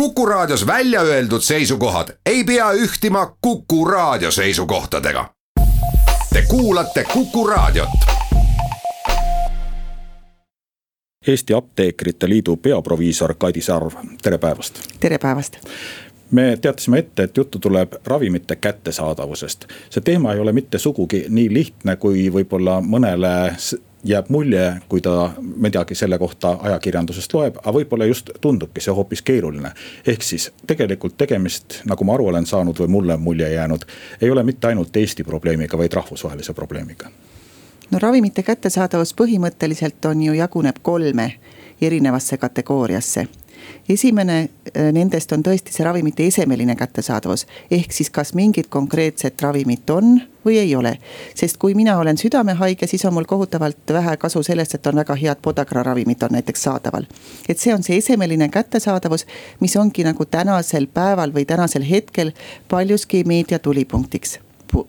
Kuku Raadios välja öeldud seisukohad ei pea ühtima Kuku Raadio seisukohtadega. Te kuulate Kuku Raadiot. Eesti Apteekrite Liidu peaproviisor Kadi Sarv, tere päevast. tere päevast me teatasime ette, et juttu tuleb ravimite kättesaadavusest. see teema ei ole mitte sugugi nii lihtne, kui võib-olla mõnele jääb mulje, kui ta midagi selle kohta ajakirjandusest loeb, aga võib-olla just tundubki see hoopis keeruline. ehk siis tegelikult tegemist, nagu ma aru olen saanud või mulle on mulje jäänud, ei ole mitte ainult Eesti probleemiga, vaid rahvusvahelise probleemiga. no ravimite kättesaadavus põhimõtteliselt on ju, jaguneb kolme erinevasse kategooriasse esimene äh, nendest on tõesti see ravimite esemeline kättesaadavus. ehk siis, kas mingit konkreetset ravimit on või ei ole. sest kui mina olen südamehaige, siis on mul kohutavalt vähe kasu sellest, et on väga head podagra ravimid on näiteks saadaval. et see on see esemeline kättesaadavus, mis ongi nagu tänasel päeval või tänasel hetkel paljuski meedia tulipunktiks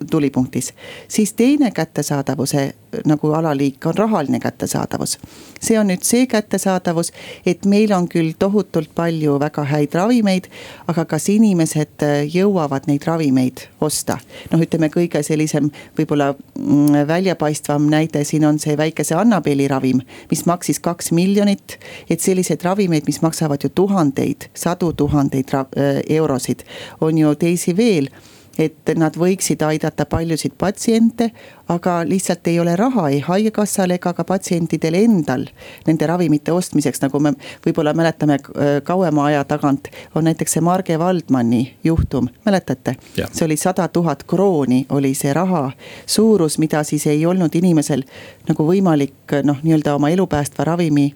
tulipunktis. siis teine kättesaadavuse nagu alaliik on rahaline kättesaadavus. see on nüüd see kättesaadavus, et meil on küll tohutult palju väga häid ravimeid, aga kas inimesed äh, jõuavad neid ravimeid osta? noh, ütleme kõige sellisem võib-olla mm, väljapaistvam näide siin on see väikese Annabeli ravim, mis maksis kaks miljonit. et selliseid ravimeid, mis maksavad ju tuhandeid, sadu tuhandeid äh, eurosid, on ju teisi veel et nad võiksid aidata paljusid patsiente, aga lihtsalt ei ole raha ei haigekassal ega ka patsientidel endal nende ravimite ostmiseks, nagu me võib-olla mäletame äh, kauema aja tagant. on näiteks see Marge Valdmani juhtum, mäletate? see oli sada tuhat krooni oli see raha suurus, mida siis ei olnud inimesel nagu võimalik noh, nii-öelda oma elupäästva ravimi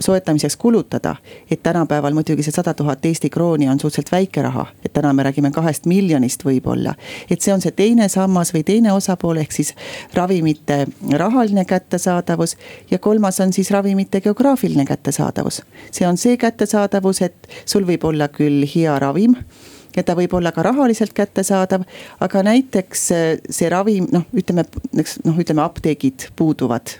soetamiseks kulutada. et tänapäeval muidugi see sada tuhat Eesti krooni on suhteliselt väike raha, et täna me räägime kahest miljonist võib-olla. et see on see teine sammas või teine osapool, ehk siis ravimite rahaline kättesaadavus. ja kolmas on siis ravimite geograafiline kättesaadavus. see on see kättesaadavus, et sul võib olla küll hea ravim ja ta võib olla ka rahaliselt kättesaadav. aga näiteks see ravim, noh, ütleme, noh, ütleme apteegid puuduvad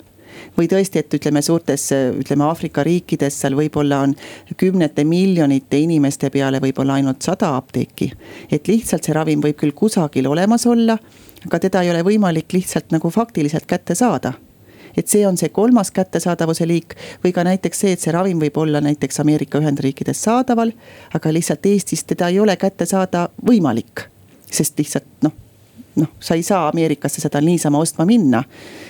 või tõesti, et ütleme suurtes, ütleme Aafrika riikides, seal võib-olla on kümnete miljonite inimeste peale võib-olla ainult sada apteeki. et lihtsalt see ravim võib küll kusagil olemas olla, aga teda ei ole võimalik lihtsalt nagu faktiliselt kätte saada et see on see kolmas kättesaadavuse liik või ka näiteks see, et see ravim võib olla näiteks Ameerika Ühendriikides saadaval, aga lihtsalt Eestis teda ei ole kätte saada võimalik. sest lihtsalt noh, noh, sa ei saa Ameerikasse seda niisama ostma minna.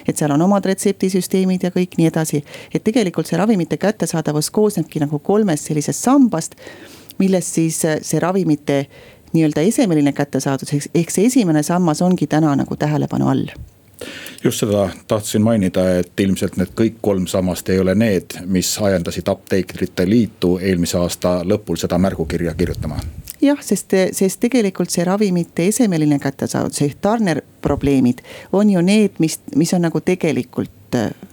et seal on omad retseptisüsteemid ja kõik nii edasi. et tegelikult see ravimite kättesaadavus koosnebki nagu kolmest sellisest sambast, milles siis äh, see ravimite nii-öelda esemeline kättesaadavus, ehk see esimene sammas ongi täna nagu tähelepanu all just seda tahtsin mainida, et ilmselt need kõik kolm sammast ei ole need, mis ajendasid Apteekrite Liitu eelmise aasta lõpul seda märgukirja kirjutama jah, sest, sest tegelikult see ravimite esemeline kättesaadavus ehk tarneprobleemid on ju need, mis, mis on nagu tegelikult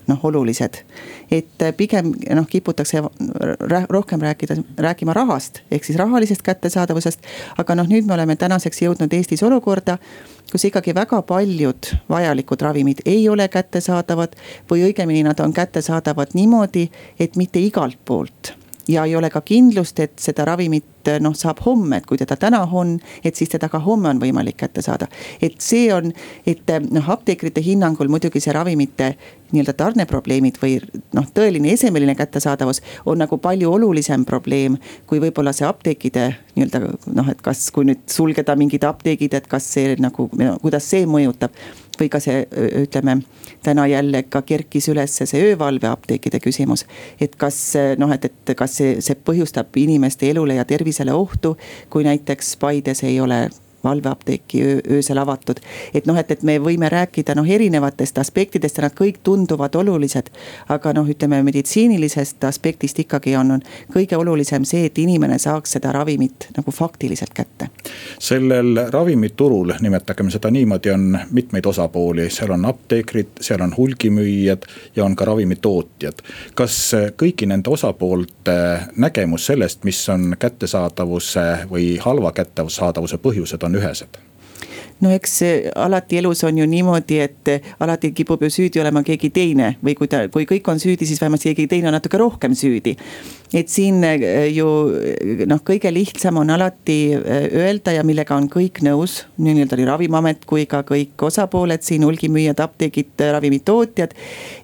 noh, olulised. et pigem noh, kiputakse rohkem rääkida, rääkima rahast ehk siis rahalisest kättesaadavusest. aga noh, nüüd me oleme tänaseks jõudnud Eestis olukorda, kus ikkagi väga paljud vajalikud ravimid ei ole kättesaadavad või õigemini nad on kättesaadavad niimoodi, et mitte igalt poolt ja ei ole ka kindlust, et seda ravimit noh, saab homme, et kui teda täna on, et siis teda ka homme on võimalik kätte saada. et see on, et noh, apteekrite hinnangul muidugi see ravimite nii-öelda tarneprobleemid või noh, tõeline esemeline kättesaadavus on nagu palju olulisem probleem. kui võib-olla see apteekide nii-öelda noh, et kas, kui nüüd sulgeda mingid apteegid, et kas see nagu, kuidas see mõjutab või ka see ütleme, täna jälle ka kerkis üles see öövalveapteekide küsimus. et kas noh, et, et kas see, see põhjustab inimeste elule ja tervisele ohtu, kui näiteks Paides ei ole valveapteeki öö, öösel avatud. et noh, et, et me võime rääkida noh erinevatest aspektidest ja nad kõik tunduvad olulised. aga noh, ütleme meditsiinilisest aspektist ikkagi on, on kõige olulisem see, et inimene saaks seda ravimit nagu faktiliselt kätte. sellel ravimiturul, nimetagem seda niimoodi, on mitmeid osapooli, seal on apteekrid, seal on hulgimüüjad ja on ka ravimitootjad. kas kõigi nende osapoolte nägemus sellest, mis on kättesaadavuse või halva kättesaadavuse põhjused, on on ühesed? no eks alati elus on ju niimoodi, et alati kipub ju süüdi olema keegi teine või kui ta, kui kõik on süüdi, siis vähemasti keegi teine on natuke rohkem süüdi. et siin eh, ju noh, kõige lihtsam on alati eh, öelda ja millega on kõik nõus, nii-öelda nii Ravimiamet kui ka kõik osapooled siin, hulgimüüjad, apteegid, ravimitootjad.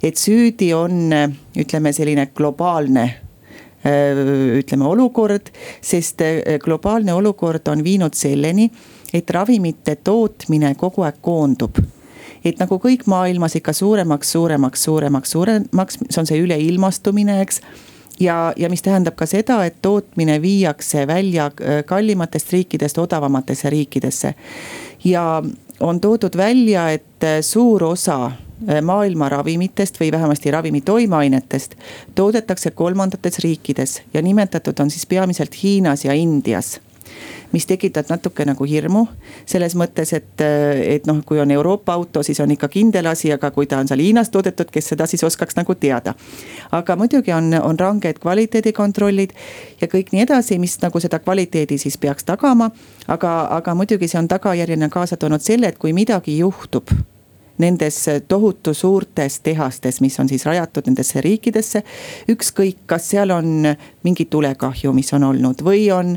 et süüdi on, ütleme selline globaalne ütleme olukord, sest globaalne olukord on viinud selleni et ravimite tootmine kogu aeg koondub. Et nagu kõik maailmas ikka suuremaks, suuremaks, suuremaks, suuremaks, see on see üleilmastumine, eks. Ja, ja mis tähendab ka seda, et tootmine viiakse välja äh, kallimatest riikidest odavamatesse riikidesse. ja on toodud välja, et äh, suur osa äh, maailma ravimitest või vähemasti ravimi toimeainetest toodetakse kolmandates riikides ja nimetatud on siis peamiselt Hiinas ja Indias mis tekitab natuke nagu hirmu. selles mõttes, et, et noh, kui on Euroopa auto, siis on ikka kindel asi, aga kui ta on seal Hiinas toodetud, kes seda siis oskaks nagu teada. aga muidugi on, on ranged kvaliteedikontrollid ja kõik nii edasi, mis nagu seda kvaliteedi siis peaks tagama. aga, aga muidugi see on tagajärjena kaasa toonud selle, et kui midagi juhtub nendes tohutu suurtes tehastes, mis on siis rajatud nendesse riikidesse. ükskõik, kas seal on mingi tulekahju, mis on olnud või on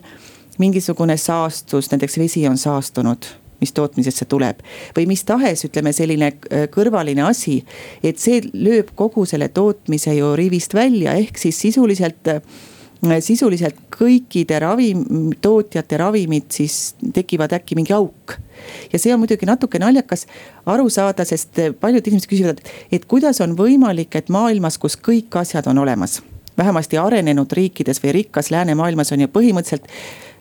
mingisugune saastus, näiteks vesi on saastunud mis tootmisesse tuleb. või mis tahes, ütleme selline äh, kõrvaline asi, et see lööb kogu selle tootmise ju rivist välja, ehk siis sisuliselt äh, sisuliselt kõikide ravim, tootjate ravimid siis tekivad äkki mingi auk. ja see on muidugi natuke naljakas aru saada, sest paljud inimesed küsivad, et kuidas on võimalik, et maailmas, kus kõik asjad on olemas. vähemasti arenenud riikides või rikkas läänemaailmas on ju põhimõtteliselt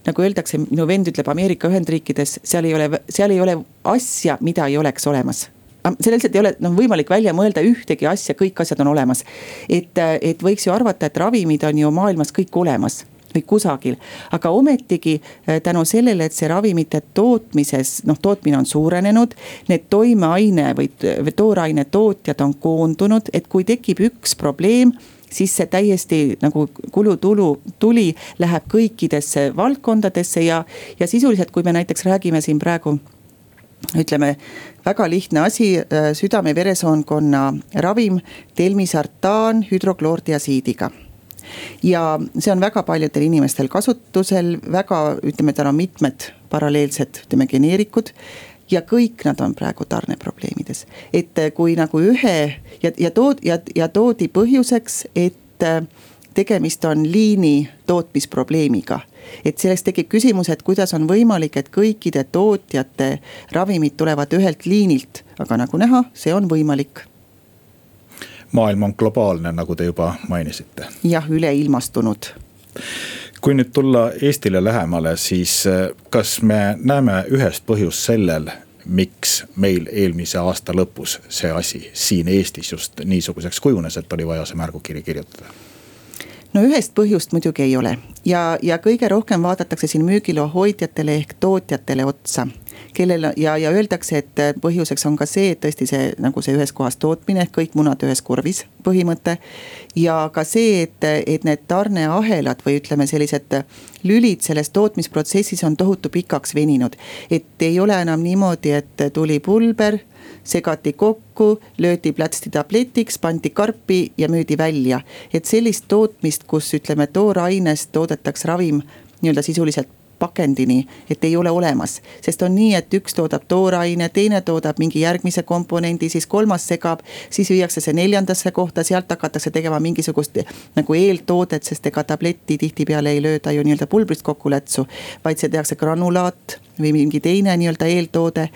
nagu öeldakse, minu vend ütleb Ameerika Ühendriikides, seal ei ole, seal ei ole asja, mida ei oleks olemas seal lihtsalt ei ole noh võimalik välja mõelda ühtegi asja, kõik asjad on olemas. et, et võiks ju arvata, et ravimid on ju maailmas kõik olemas või kusagil. aga ometigi äh, tänu sellele, et see ravimite tootmises, noh tootmine on suurenenud. Need toimeaine või tooraine tootjad on koondunud, et kui tekib üks probleem siis see täiesti nagu kulutulu, tuli läheb kõikidesse valdkondadesse ja, ja sisuliselt, kui me näiteks räägime siin praegu ütleme, väga lihtne asi, äh, südame-veresoonkonna ravim, telmisartaan hüdrokloordiasiidiga ja see on väga paljudel inimestel kasutusel, väga ütleme, tal on mitmed paralleelsed, ütleme geneerikud ja kõik nad on praegu tarneprobleemides. et äh, kui nagu ühe ja, ja tood- ja, ja toodi põhjuseks, et äh, tegemist on liini tootmisprobleemiga. et sellest tekib küsimus, et kuidas on võimalik, et kõikide tootjate ravimid tulevad ühelt liinilt, aga nagu näha, see on võimalik maailm on globaalne, nagu te juba mainisite. jah, üleilmastunud kui nüüd tulla Eestile lähemale, siis äh, kas me näeme ühest põhjust sellel, miks meil eelmise aasta lõpus see asi siin Eestis just niisuguseks kujunes, et oli vaja see märgukiri kirjutada? no ühest põhjust muidugi ei ole ja, ja kõige rohkem vaadatakse siin müügiloa hoidjatele ehk tootjatele otsa kellel ja, ja öeldakse, et põhjuseks on ka see, et tõesti see nagu see ühes kohas tootmine ehk kõik munad ühes kurvis põhimõte. ja ka see, et, et need tarneahelad või ütleme, sellised lülid selles tootmisprotsessis on tohutu pikaks veninud. et ei ole enam niimoodi, et tuli pulber segati kokku, löödi plätsti tabletiks, pandi karpi ja müüdi välja. et sellist tootmist, kus ütleme, toorainest toodetakse ravim nii-öelda sisuliselt pakendini, et ei ole olemas. sest on nii, et üks toodab tooraine, teine toodab mingi järgmise komponendi, siis kolmas segab. siis viiakse see neljandasse kohta, sealt hakatakse tegema mingisugust nagu eeltoodet, sest ega tabletti tihtipeale ei lööda ju nii-öelda pulbrist kokku lätsu. vaid see tehakse granulaat või mingi teine nii-öelda eeltoode.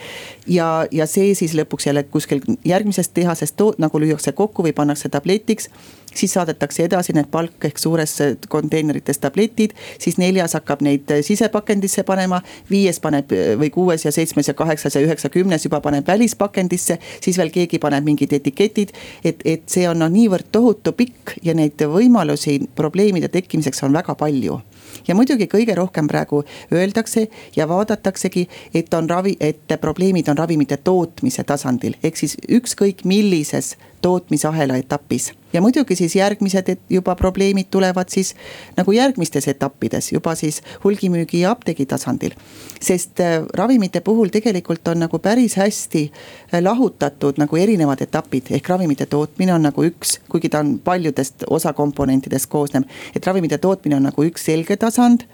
ja, ja see siis lõpuks jälle kuskil järgmisest tehasest to-, nagu lüüakse kokku või pannakse tabletiks siis saadetakse edasi need palk ehk suures konteinerites tabletid, siis neljas hakkab neid sisepakendisse panema, viies paneb või kuues ja seitsmes ja kaheksas ja üheksa, kümnes juba paneb välispakendisse, siis veel keegi paneb mingid etiketid. et, et see on noh, niivõrd tohutu pikk ja neid võimalusi probleemide tekkimiseks on väga palju ja muidugi kõige rohkem praegu öeldakse ja vaadataksegi, et on ravi, et probleemid on ravimite tootmise tasandil, ehk siis ükskõik millises tootmisahela etapis ja muidugi siis järgmised juba probleemid tulevad siis nagu järgmistes etappides juba siis hulgimüügi ja apteegi tasandil. sest äh, ravimite puhul tegelikult on nagu päris hästi äh, lahutatud nagu erinevad etapid, ehk ravimite tootmine on nagu üks, kuigi ta on paljudest osakomponentidest koosnev. et ravimite tootmine on nagu üks selge tasand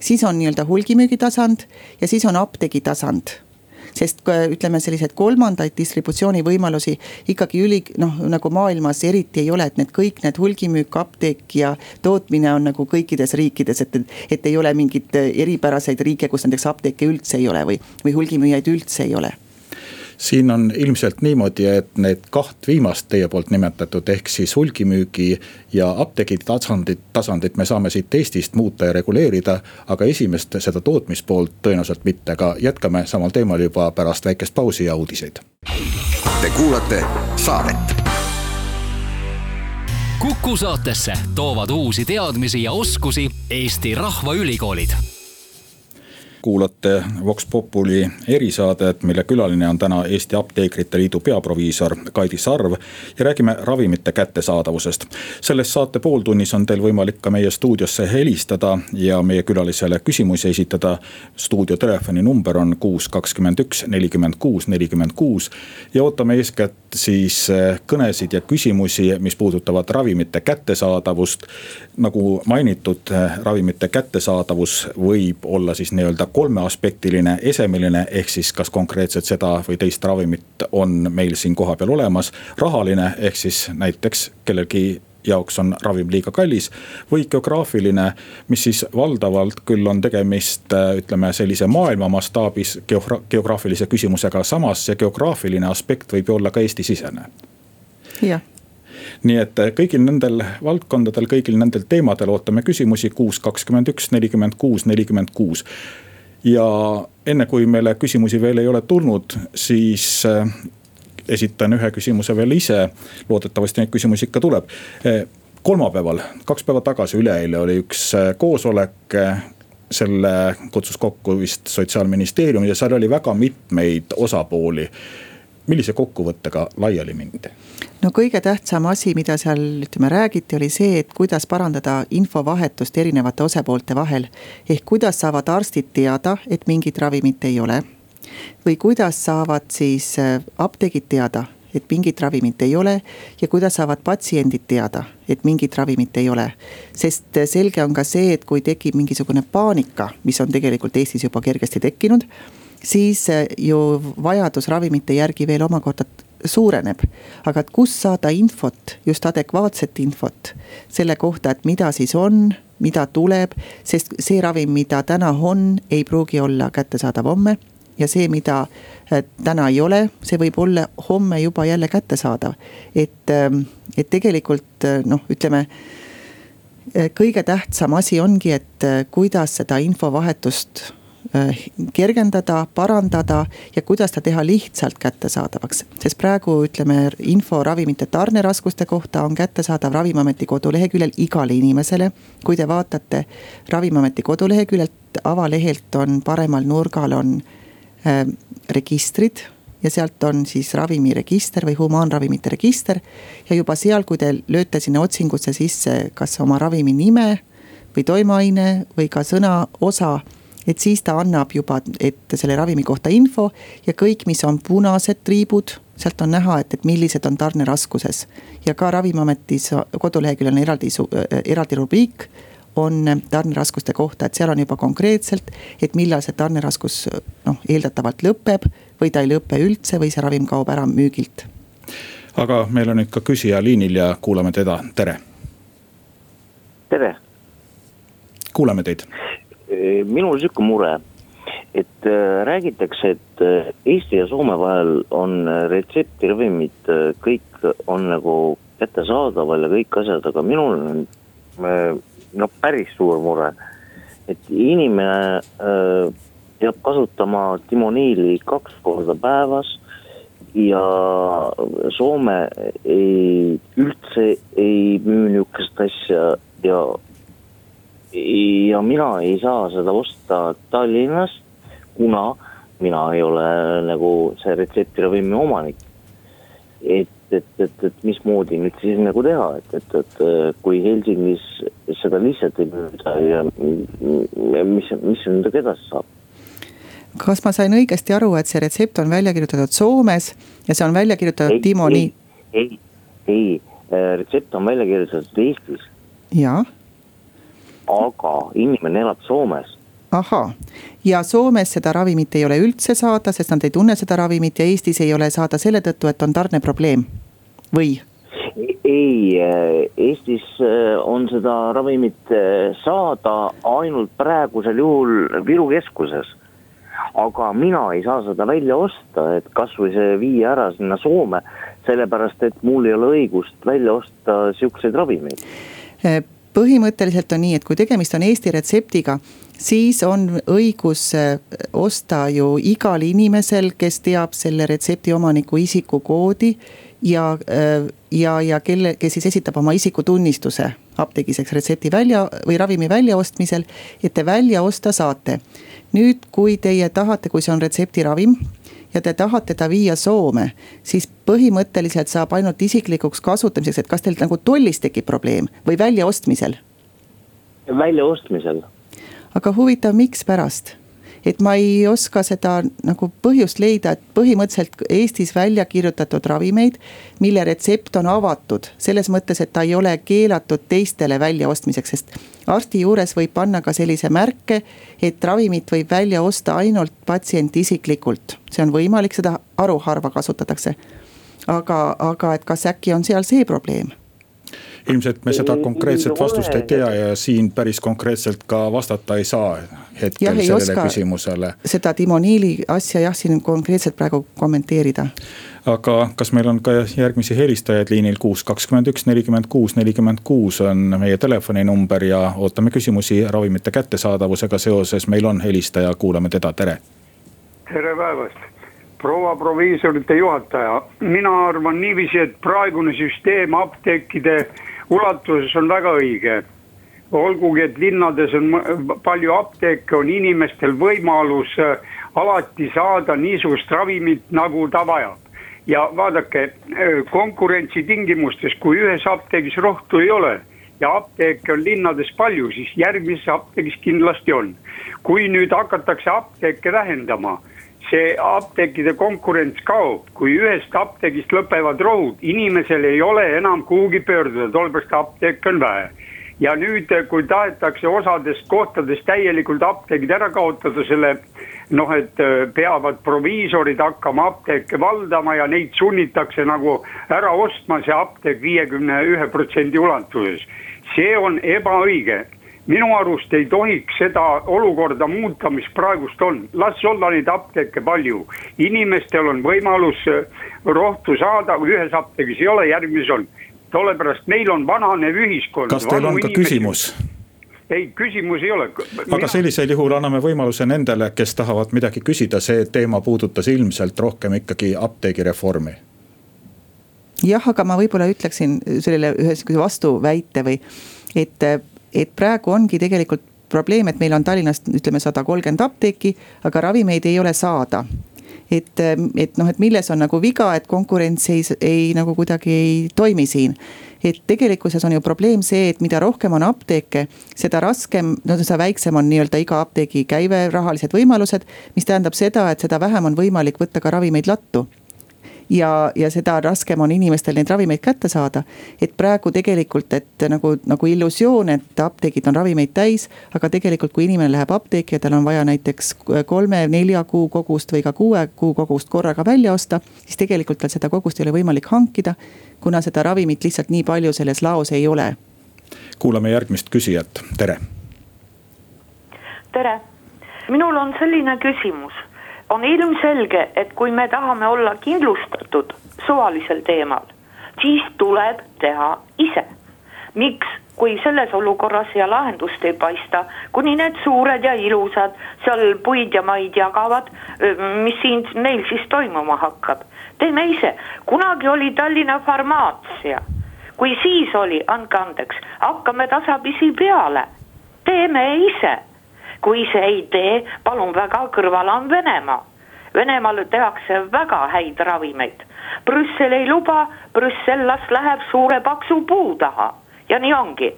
siis on nii-öelda hulgimüügi tasand ja siis on apteegi tasand sest ütleme, selliseid kolmandaid distributsioonivõimalusi ikkagi üli noh, nagu maailmas eriti ei ole, et need kõik need hulgimüük, apteek ja tootmine on nagu kõikides riikides, et. et ei ole mingeid eripäraseid riike, kus näiteks apteeke üldse ei ole või, või hulgimüüjaid üldse ei ole siin on ilmselt niimoodi, et need kaht viimast teie poolt nimetatud, ehk siis hulgimüügi ja apteegi tasandit, tasandit me saame siit Eestist muuta ja reguleerida. aga esimest, seda tootmispoolt tõenäoliselt mitte, aga jätkame samal teemal juba pärast väikest pausi ja uudiseid. Te kuulate saadet kuku saatesse toovad uusi teadmisi ja oskusi Eesti Rahvaülikoolid kuulate Vox Populi erisaadet, mille külaline on täna Eesti Apteekrite Liidu peaproviisor Kaidi Sarv. ja räägime ravimite kättesaadavusest. selles saate pooltunnis on teil võimalik ka meie stuudiosse helistada ja meie külalisele küsimusi esitada. stuudio telefoninumber on kuus, kakskümmend üks, nelikümmend kuus, nelikümmend kuus. ja ootame eeskätt siis eh, kõnesid ja küsimusi, mis puudutavad ravimite kättesaadavust. nagu mainitud, eh, ravimite kättesaadavus võib olla siis nii-öelda kolmeaspektiline, esemeline, ehk siis kas konkreetselt seda või teist ravimit on meil siin kohapeal olemas. rahaline, ehk siis näiteks kellelgi jaoks on ravim liiga kallis. või geograafiline, mis siis valdavalt küll on tegemist, ütleme sellise maailma mastaabis geograafilise küsimusega, samas see geograafiline aspekt võib ju olla ka Eesti-sisene. jah nii et kõigil nendel valdkondadel, kõigil nendel teemadel ootame küsimusi kuus, kakskümmend üks, nelikümmend kuus, nelikümmend kuus ja enne kui meile küsimusi veel ei ole tulnud, siis äh, esitan ühe küsimuse veel ise. loodetavasti neid küsimusi ikka tuleb. Äh, kolmapäeval, kaks päeva tagasi, üleeile oli üks äh, koosolek selle kutsus kokku vist sotsiaalministeerium ja seal oli väga mitmeid osapooli. Millise kokkuvõttega laiali mindi? no kõige tähtsam asi, mida seal ütleme räägiti, oli see, et kuidas parandada infovahetust erinevate osapoolte vahel. ehk kuidas saavad arstid teada, et mingit ravimit ei ole. või kuidas saavad siis äh, apteegid teada, et mingit ravimit ei ole. ja kuidas saavad patsiendid teada, et mingit ravimit ei ole. sest äh, selge on ka see, et kui tekib mingisugune paanika, mis on tegelikult Eestis juba kergesti tekkinud siis äh, ju vajadus ravimite järgi veel omakorda suureneb. aga et kust saada infot, just adekvaatset infot selle kohta, et mida siis on, mida tuleb, sest see ravim, mida täna on, ei pruugi olla kättesaadav homme ja see, mida äh, täna ei ole, see võib olla homme juba jälle kättesaadav. et, ähm, et tegelikult äh, noh, ütleme kõige tähtsam asi ongi, et kuidas seda infovahetust kergendada, parandada ja kuidas ta teha lihtsalt kättesaadavaks. sest praegu ütleme, info ravimite tarneraskuste kohta on kättesaadav Ravimiameti koduleheküljel igale inimesele. kui te vaatate Ravimiameti koduleheküljelt, avalehelt on paremal nurgal on äh, registrid ja sealt on siis ravimiregister või humaanravimite register. ja juba seal, kui te lööte sinna otsingusse sisse, kas oma ravimi nime või toimeaine või ka sõna osa et siis ta annab juba ette selle ravimi kohta info ja kõik, mis on punased triibud, sealt on näha, et, et millised on tarneraskuses. ja ka ravimiametis koduleheküljel on eraldi, eraldi rubriik on tarneraskuste kohta, et seal on juba konkreetselt, et millal see tarneraskus noh, eeldatavalt lõpeb või ta ei lõpe üldse või see ravim kaob ära müügilt. aga meil on nüüd ka küsija liinil ja kuulame teda, tere. tere. kuulame teid minul on sihuke mure, et äh, räägitakse, et äh, Eesti ja Soome vahel on retseptiravimid, kõik on nagu kättesaadaval ja kõik asjad, aga minul on noh, päris suur mure. et inimene äh, peab kasutama timoniili kaks korda päevas ja Soome ei, üldse ei müü nihukest asja ja ja mina ei saa seda osta Tallinnast, kuna mina ei ole nagu see retseptiravimi omanik. et et, et, et mismoodi nüüd siis nagu teha, et, et, et kui Helsingis seda lihtsalt ei müüda ja mis, mis nendega edasi saab? kas ma sain õigesti aru, et see retsept on välja kirjutatud Soomes ja see on välja kirjutatud ei, Timo Nii? ei, ei, ei, retsept on välja kirjutatud Eestis. jaa. Aga inimene elab Soomes ahhaa, ja Soomes seda ravimit ei ole üldse saada, sest nad ei tunne seda ravimit ja Eestis ei ole saada selle tõttu, et on tarneprobleem või? ei, Eestis äh, on seda ravimit äh, saada ainult praegusel juhul Viru keskuses. aga mina ei saa seda välja osta, et kasvõi see viia ära sinna Soome, sellepärast et mul ei ole õigust välja osta siukseid ravimeid äh, põhimõtteliselt on nii, et kui tegemist on Eesti retseptiga, siis on õigus äh, osta ju igal inimesel, kes teab selle retsepti omaniku isikukoodi. ja, äh, ja, ja kelle, kes siis esitab oma isikutunnistuse apteegis, eks retsepti välja või ravimi väljaostmisel, et te välja osta saate. nüüd, kui teie tahate, kui see on retseptiravim ja te tahate ta viia Soome, siis põhimõtteliselt saab ainult isiklikuks kasutamiseks, et kas teil nagu tollis tekib probleem või väljaostmisel? väljaostmisel aga huvitav, mikspärast? Et ma ei oska seda nagu põhjust leida, et põhimõtteliselt Eestis välja kirjutatud ravimeid, mille retsept on avatud. selles mõttes, et ta ei ole keelatud teistele väljaostmiseks, sest arsti juures võib panna ka sellise märke, et ravimit võib välja osta ainult patsient isiklikult. see on võimalik, seda haruharva kasutatakse. aga, aga et kas äkki on seal see probleem ilmselt me seda konkreetset vastust ei tea ja siin päris konkreetselt ka vastata ei saa hetkel jah, sellele küsimusele. seda Timo Niili asja jah, siin konkreetselt praegu kommenteerida. aga kas meil on ka järgmisi helistajaid liinil kuus, kakskümmend üks, nelikümmend kuus, nelikümmend kuus on meie telefoninumber ja ootame küsimusi ravimite kättesaadavusega seoses, meil on helistaja, kuulame teda, tere. tere päevast proua proviisorite juhataja, mina arvan niiviisi, et praegune süsteem apteekide ulatuses on väga õige. olgugi, et linnades on palju apteeke, on inimestel võimalus äh, alati saada niisugust ravimit, nagu ta vajab. ja vaadake äh, konkurentsi tingimustes, kui ühes apteegis rohtu ei ole ja apteeke on linnades palju, siis järgmises apteegis kindlasti on. kui nüüd hakatakse apteeke vähendama see apteekide konkurents kaob, kui ühest apteegist lõpevad rohud, inimesel ei ole enam kuhugi pöörduda, tollepärast apteeke on vähe. ja nüüd, kui tahetakse osadest kohtadest täielikult apteegid ära kaotada, selle noh, et äh, peavad proviisorid hakkama apteeke valdama ja neid sunnitakse nagu ära ostma, see apteek viiekümne ühe protsendi ulatuses. see on ebaõige minu arust ei tohiks seda olukorda muuta, mis praegust on, las olla neid apteeke palju. inimestel on võimalus äh, rohtu saada, kui ühes apteegis ei ole, järgmises on. sellepärast meil on vananev ühiskond. kas teil on ka inimesi... küsimus? ei, küsimus ei ole. aga sellisel juhul anname võimaluse nendele, kes tahavad midagi küsida, see teema puudutas ilmselt rohkem ikkagi apteegireformi jah, aga ma võib-olla ütleksin sellele ühe sihukese vastuväite või et et praegu ongi tegelikult probleem, et meil on Tallinnas ütleme sada kolmkümmend apteeki, aga ravimeid ei ole saada et, et noh, et milles on nagu viga, et konkurents ei, ei nagu kuidagi ei toimi siin. et tegelikkuses on ju probleem see, et mida rohkem on apteeke, seda raskem, no seda väiksem on nii-öelda iga apteegi käive, rahalised võimalused. mis tähendab seda, et seda vähem on võimalik võtta ka ravimeid lattu ja, ja seda raskem on inimestel neid ravimeid kätte saada. et praegu tegelikult, et nagu, nagu illusioon, et apteegid on ravimeid täis, aga tegelikult, kui inimene läheb apteeki ja tal on vaja näiteks kolme-nelja kuu kogust või ka kuue kuu kogust korraga välja osta, siis tegelikult tal seda kogust ei ole võimalik hankida, kuna seda ravimit lihtsalt nii palju selles laos ei ole. kuulame järgmist küsijat, tere. tere, minul on selline küsimus on ilmselge, et kui me tahame olla kindlustatud suvalisel teemal, siis tuleb teha ise. miks, kui selles olukorras ja lahendust ei paista, kuni need suured ja ilusad seal puid ja maid jagavad, mis siin neil siis toimuma hakkab. teeme ise, kunagi oli Tallinna farmaatsia, kui siis oli, andke andeks, hakkame tasapisi peale, teeme ise kui see ei tee, palun väga, kõrval on Venemaa. Venemaal tehakse väga häid ravimeid. Brüssel ei luba, Brüssel las läheb suure paksu puu taha ja nii ongi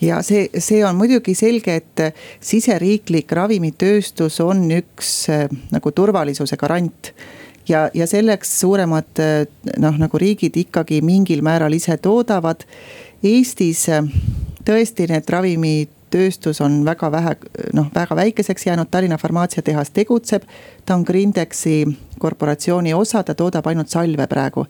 ja see, see on muidugi selge, et siseriiklik ravimitööstus on üks nagu turvalisuse garant ja, ja selleks suuremad noh, nagu riigid ikkagi mingil määral ise toodavad. Eestis tõesti need ravimitööstus on väga vähe, noh väga väikeseks jäänud, Tallinna farmaatsiatehas tegutseb. ta on Grindexi korporatsiooni osa, ta toodab ainult salve praegu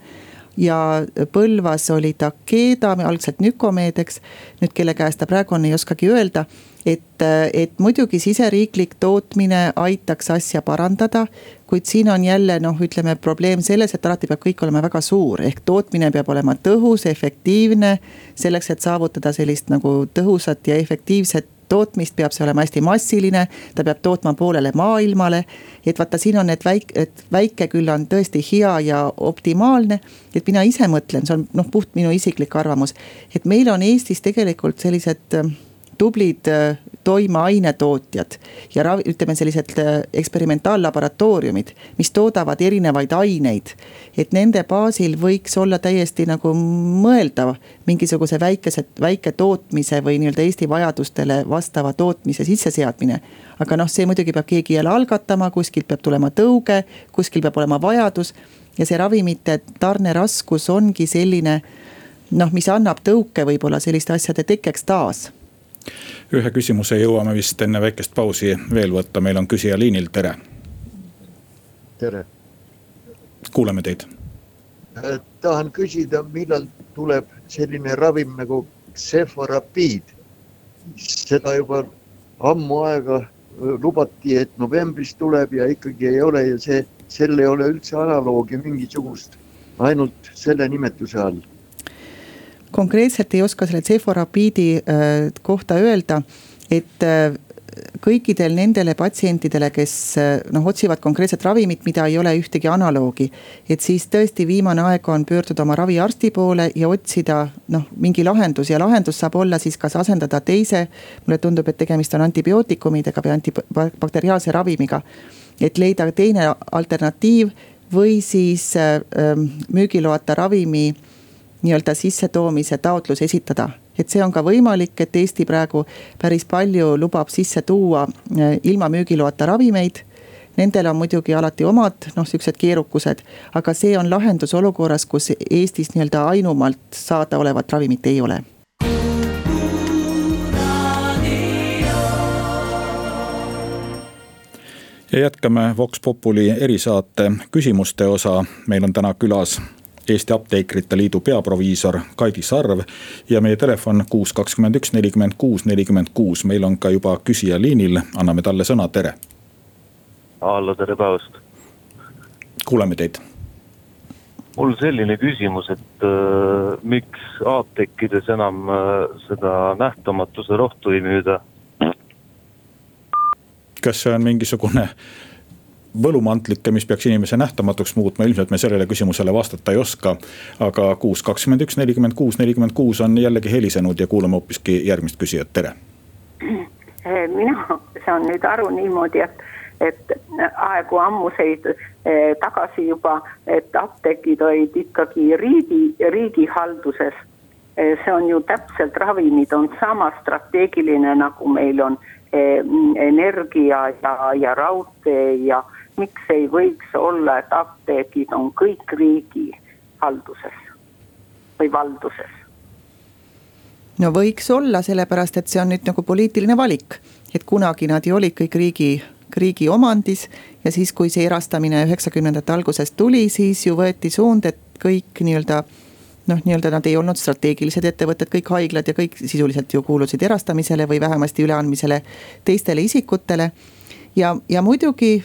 ja Põlvas oli Takeda, algselt Nükomed, eks. nüüd kelle käes ta praegu on, ei oskagi öelda. et, et muidugi siseriiklik tootmine aitaks asja parandada. kuid siin on jälle noh, ütleme probleem selles, et alati peab kõik olema väga suur, ehk tootmine peab olema tõhus, efektiivne. selleks, et saavutada sellist nagu tõhusat ja efektiivset tootmist peab see olema hästi massiline, ta peab tootma poolele maailmale. et vaata, siin on need väike, et väike küll on tõesti hea ja optimaalne. et mina ise mõtlen, see on noh, puht minu isiklik arvamus, et meil on Eestis tegelikult sellised tublid äh, toimeainetootjad ja ravi, ütleme sellised äh, eksperimentallaboratooriumid, mis toodavad erinevaid aineid. et nende baasil võiks olla täiesti nagu mõeldav mingisuguse väikese, väiketootmise või nii-öelda Eesti vajadustele vastava tootmise sisseseadmine. aga noh, see muidugi peab keegi jälle algatama, kuskilt peab tulema tõuge, kuskil peab olema vajadus. ja see ravimite tarneraskus ongi selline noh, mis annab tõuke võib-olla selliste asjade tekkeks taas ühe küsimuse jõuame vist enne väikest pausi veel võtta, meil on küsija liinil, tere. tere. kuulame teid. Äh, tahan küsida, millal tuleb selline ravim nagu Ceforapiid. seda juba ammu aega äh, lubati, et novembris tuleb ja ikkagi ei ole ja see, sel ei ole üldse analoogi mingisugust, ainult selle nimetuse all konkreetselt ei oska selle ceforapiidi äh, kohta öelda, et äh, kõikidel nendele patsientidele, kes äh, noh, otsivad konkreetset ravimit, mida ei ole ühtegi analoogi. et siis tõesti viimane aeg on pöörduda oma raviarsti poole ja otsida noh, mingi lahendus ja lahendus saab olla siis kas asendada teise. mulle tundub, et tegemist on antibiootikumidega või antibakteriaalse ravimiga. et leida teine alternatiiv või siis äh, müügiloata ravimi nii-öelda sissetoomise taotlus esitada. et see on ka võimalik, et Eesti praegu päris palju lubab sisse tuua eh, ilma müügiloata ravimeid Nendel on muidugi alati omad noh, sihukesed keerukused, aga see on lahendus olukorras, kus Eestis nii-öelda ainumalt saadaolevat ravimit ei ole ja jätkame Vox Populi erisaate küsimuste osa. meil on täna külas Eesti Apteekrite Liidu peaproviisor Kaidi Sarv. ja meie telefon kuus, kakskümmend üks, nelikümmend kuus, nelikümmend kuus, meil on ka juba küsija liinil, anname talle sõna, tere. hallo, tere päevast. kuuleme teid. mul selline küsimus, et äh, miks apteekides enam äh, seda nähtamatuse rohtu ei müüda? kas see on mingisugune võlumantlike, mis peaks inimese nähtamatuks muutma, ilmselt me sellele küsimusele vastata ei oska. aga kuus, kakskümmend üks, nelikümmend kuus, nelikümmend kuus on jällegi helisenud ja kuulame hoopiski järgmist küsijat, tere. mina saan nüüd aru niimoodi, et, et aegu ammuseid eh, tagasi juba, et apteegid olid ikkagi riigi, riigi halduses eh, see on ju täpselt, ravimid on sama strateegiline, nagu meil on eh, energia ja, ja raudtee ja miks ei võiks olla, et apteegid on kõik riigi halduses või valduses? no võiks olla, sellepärast et see on nüüd nagu poliitiline valik, et kunagi nad ju olid kõik riigi riigi omandis ja siis, kui see erastamine üheksakümnendate alguses tuli, siis ju võeti suund, et kõik nii-öelda noh, nii-öelda nad ei olnud strateegilised ettevõtted, kõik haiglad ja kõik sisuliselt ju kuulusid erastamisele või vähemasti üleandmisele teistele isikutele ja, ja muidugi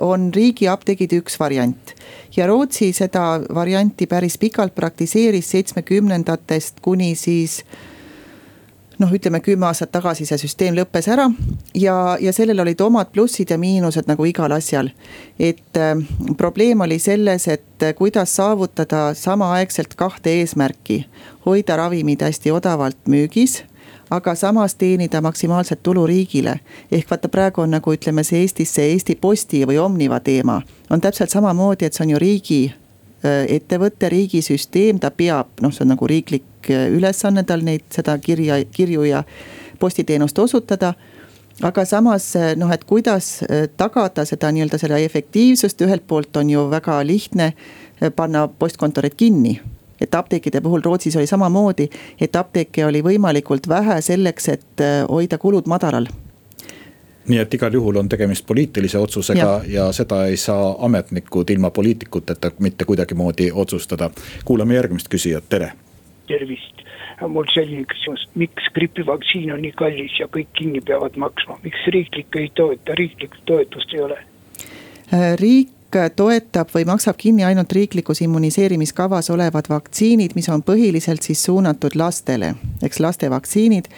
on riigiapteegid üks variant. ja Rootsi seda varianti päris pikalt praktiseeris seitsmekümnendatest kuni siis noh, ütleme kümme aastat tagasi see süsteem lõppes ära ja, ja sellel olid omad plussid ja miinused nagu igal asjal. et äh, probleem oli selles, et äh, kuidas saavutada samaaegselt kahte eesmärki. hoida ravimid hästi odavalt müügis aga samas teenida maksimaalset tulu riigile. ehk vaata, praegu on nagu ütleme, see Eestis see Eesti Posti või Omniva teema. On täpselt samamoodi, et see on ju riigi äh, ettevõte, riigisüsteem, ta peab, noh, see on nagu riiklik äh, ülesanne tal neid, seda kirja, kirju ja postiteenust osutada. Aga samas noh, et kuidas tagada seda nii-öelda selle efektiivsust, ühelt poolt on ju väga lihtne panna postkontorid kinni et apteekide puhul Rootsis oli samamoodi, et apteeke oli võimalikult vähe selleks, et äh, hoida kulud madalal nii et igal juhul on tegemist poliitilise otsusega ja, ja seda ei saa ametnikud ilma poliitikuteta mitte kuidagimoodi otsustada. kuulame järgmist küsijat, tere. tervist, mul selline küsimus, miks gripivaktsiin on nii kallis ja kõik kinni peavad maksma, miks riiklik ei toeta, riiklikku toetust ei ole? Äh, riik toetab või maksab kinni ainult riiklikus immuniseerimiskavas olevad vaktsiinid, mis on põhiliselt siis suunatud lastele, eks laste vaktsiinid.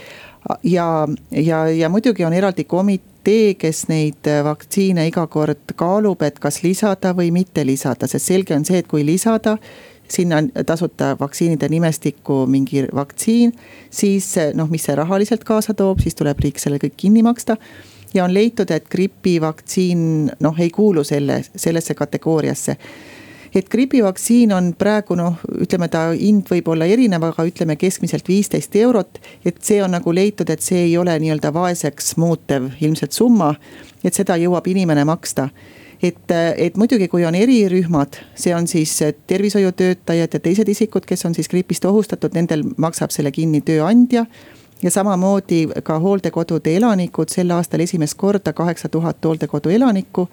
ja, ja, ja muidugi on eraldi komitee, kes neid vaktsiine iga kord kaalub, et kas lisada või mitte lisada, sest selge on see, et kui lisada sinna tasuta vaktsiinide nimestikku mingi vaktsiin, siis noh, mis see rahaliselt kaasa toob, siis tuleb riik selle kõik kinni maksta ja on leitud, et gripivaktsiin noh, ei kuulu selle, sellesse kategooriasse et gripivaktsiin on praegu noh, ütleme ta hind võib olla erinev, aga ütleme keskmiselt viisteist eurot. et see on nagu leitud, et see ei ole nii-öelda vaeseks muutev ilmselt summa, et seda jõuab inimene maksta. et, et muidugi, kui on erirühmad, see on siis tervishoiutöötajad ja teised isikud, kes on siis gripist ohustatud, nendel maksab selle kinni tööandja ja samamoodi ka hooldekodude elanikud, sel aastal esimest korda kaheksa tuhat hooldekodu elanikku,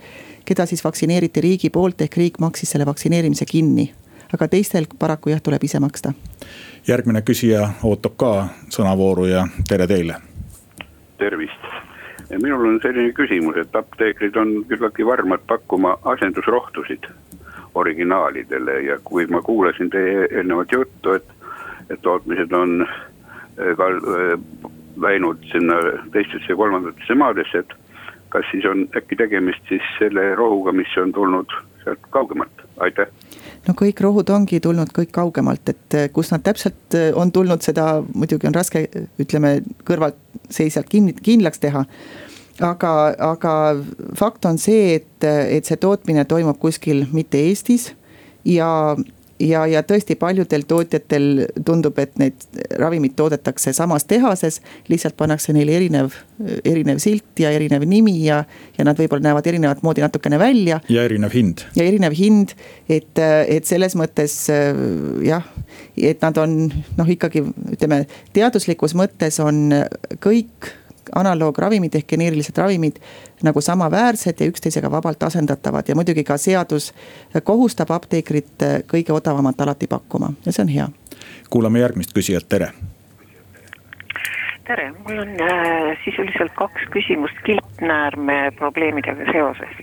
keda siis vaktsineeriti riigi poolt, ehk riik maksis selle vaktsineerimise kinni. aga teistel paraku jah, tuleb ise maksta. järgmine küsija ootab ka sõnavooru ja tere teile. tervist, minul on selline küsimus, et apteekrid on küllaltki varmad pakkuma asendusrohtusid originaalidele ja kui ma kuulasin teie eelnevat juttu, et, et tootmised on Äh, ka äh, läinud sinna teistesse kolmandatesse maadesse, et kas siis on äkki tegemist siis selle rohuga, mis on tulnud sealt kaugemalt, aitäh no kõik rohud ongi tulnud kõik kaugemalt, et äh, kus nad täpselt on tulnud, seda muidugi on raske, ütleme kõrvaltseisjalt kin-, kindlaks teha. aga, aga fakt on see, et, et see tootmine toimub kuskil mitte Eestis ja ja, ja tõesti paljudel tootjatel tundub, et need ravimid toodetakse samas tehases. lihtsalt pannakse neile erinev, erinev silt ja erinev nimi ja, ja nad võib-olla näevad erinevat moodi natukene välja. ja erinev hind. ja erinev hind, et, et selles mõttes jah, et nad on noh, ikkagi ütleme teaduslikus mõttes on kõik analoogravimid ehk geneerilised ravimid nagu samaväärsed ja üksteisega vabalt asendatavad ja muidugi ka seadus kohustab apteekrit kõige odavamat alati pakkuma ja see on hea. kuulame järgmist küsijat, tere. tere, mul on äh, sisuliselt kaks küsimust kilpnäärme probleemidega seoses.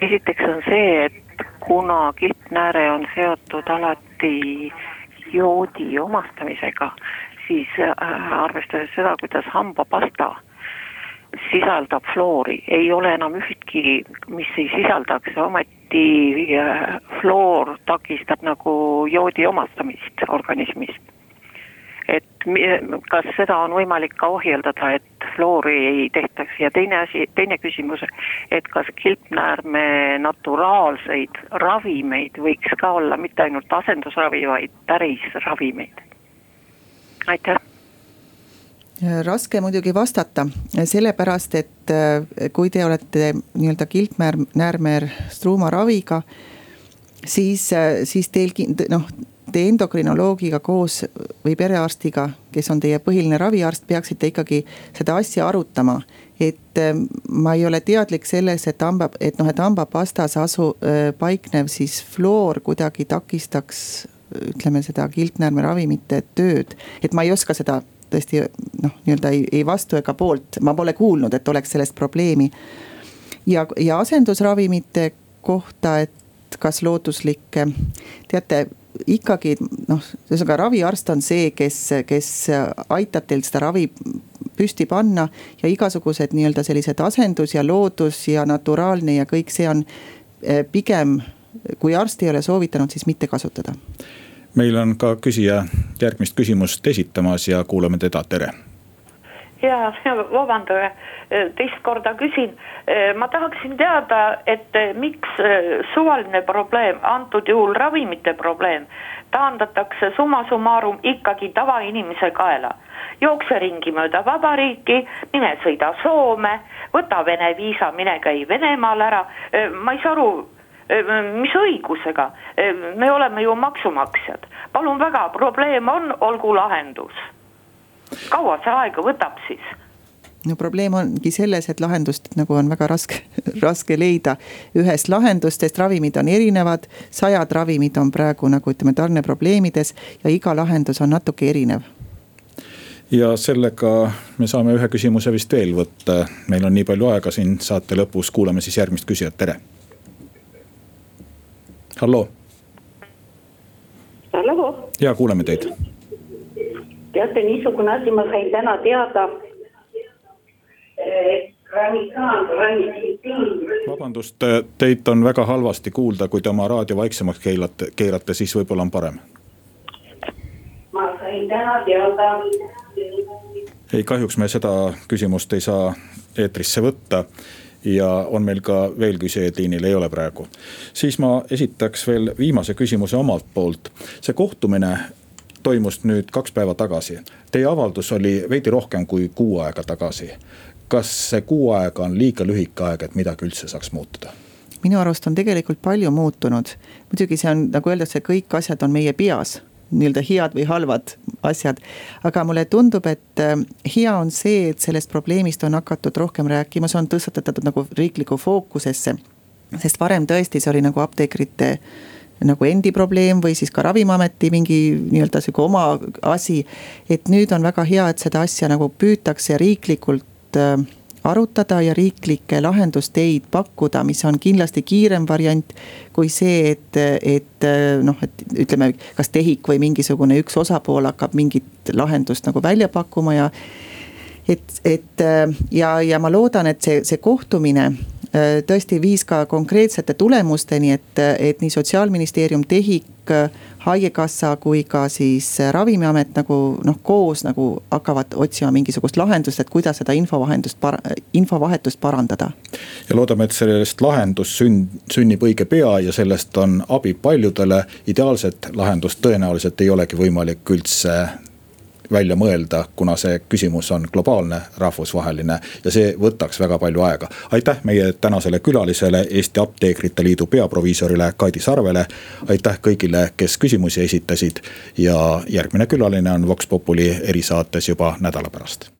esiteks on see, et kuna kilpnääre on seotud alati joodi omastamisega, siis äh, arvestades seda, kuidas hambapasta sisaldab fluori, ei ole enam ühtki, mis ei sisaldaks, ometi äh, fluor takistab nagu joodi omastamist organismis. et kas seda on võimalik ka ohjeldada, et fluori ei tehtaks ja teine asi, teine küsimus, et kas kilpnäärme naturaalseid ravimeid võiks ka olla, mitte ainult asendusravi, vaid päris ravimeid? aitäh raske muidugi vastata, sellepärast et äh, kui te olete nii-öelda kilpnäärmer struumaraviga, siis, äh, siis teil noh, te endokrinoloogiga koos või perearstiga, kes on teie põhiline raviarst, peaksite ikkagi seda asja arutama. et äh, ma ei ole teadlik selles, et hamba, et noh, et hambapastas asu, paiknev siis fluoor kuidagi takistaks ütleme seda kilpnäärmeravimite tööd, et ma ei oska seda tõesti noh, nii-öelda ei, ei vastu ega poolt, ma pole kuulnud, et oleks sellest probleemi. ja, ja asendusravimite kohta, et kas looduslikke, teate ikkagi noh, ühesõnaga raviarst on see, kes, kes aitab teil seda ravi püsti panna. ja igasugused nii-öelda sellised asendus ja loodus ja naturaalne ja kõik see on eh, pigem, kui arst ei ole soovitanud, siis mitte kasutada meil on ka küsija järgmist küsimust esitamas ja kuulame teda, tere. ja vabandage, teist korda küsin. ma tahaksin teada, et miks suvaline probleem, antud juhul ravimite probleem, taandatakse summa summarum ikkagi tavainimese kaela. jookse ringi mööda vabariiki, mine sõida Soome, võta Vene viisa, mine käi Venemaal ära. ma ei saa aru, mis õigusega, me oleme ju maksumaksjad, palun väga, probleem on, olgu lahendus kaua see aega võtab siis? no probleem ongi selles, et lahendust nagu on väga raske, raske leida. ühest lahendustest ravimid on erinevad, sajad ravimid on praegu nagu ütleme tarneprobleemides ja iga lahendus on natuke erinev ja sellega me saame ühe küsimuse vist veel võtta, meil on nii palju aega siin saate lõpus, kuulame siis järgmist küsijat, tere. Halloo. halloo. ja kuuleme teid teate, niisugune asi, ma sain täna teada. vabandust, teid on väga halvasti kuulda, kui te oma raadio vaiksemaks keelate, keerate, siis võib-olla on parem. ma sain täna teada. ei, kahjuks me seda küsimust ei saa eetrisse võtta ja on meil ka veel küsijaid liinil, ei ole praegu. siis ma esitaks veel viimase küsimuse omalt poolt. see kohtumine toimus nüüd kaks päeva tagasi. Teie avaldus oli veidi rohkem kui kuu aega tagasi. kas see kuu aega on liiga lühike aeg, et midagi üldse saaks muutuda? minu arust on tegelikult palju muutunud. muidugi see on, nagu öeldakse, kõik asjad on meie peas nii-öelda head või halvad asjad. aga mulle tundub, et äh, hea on see, et sellest probleemist on hakatud rohkem rääkima, see on tõstatatud nagu riiklikku fookusesse. sest varem tõesti see oli nagu apteekrite nagu endi probleem või siis ka ravimiameti mingi nii-öelda sihuke oma asi. et nüüd on väga hea, et seda asja nagu püütakse riiklikult äh, arutada ja riiklikke lahendusteid pakkuda, mis on kindlasti kiirem variant kui see, et, et noh, et ütleme, kas TEHIK või mingisugune üks osapool hakkab mingit lahendust nagu välja pakkuma ja. et, et ja, ja ma loodan, et see, see kohtumine tõesti viis ka konkreetsete tulemusteni, et, et nii sotsiaalministeerium, TEHIK, haigekassa kui ka siis ravimiamet nagu noh, koos nagu hakkavad otsima mingisugust lahendust, et kuidas seda infovahendust, infovahetust parandada. ja loodame, et sellest lahendus sünd, sünnib õige pea ja sellest on abi paljudele. ideaalset lahendust tõenäoliselt ei olegi võimalik üldse välja mõelda, kuna see küsimus on globaalne, rahvusvaheline ja see võtaks väga palju aega. aitäh meie tänasele külalisele, Eesti Apteekrite Liidu peaproviisorile Kaidi Sarvele. aitäh kõigile, kes küsimusi esitasid ja järgmine külaline on Vox Populi erisaates juba nädala pärast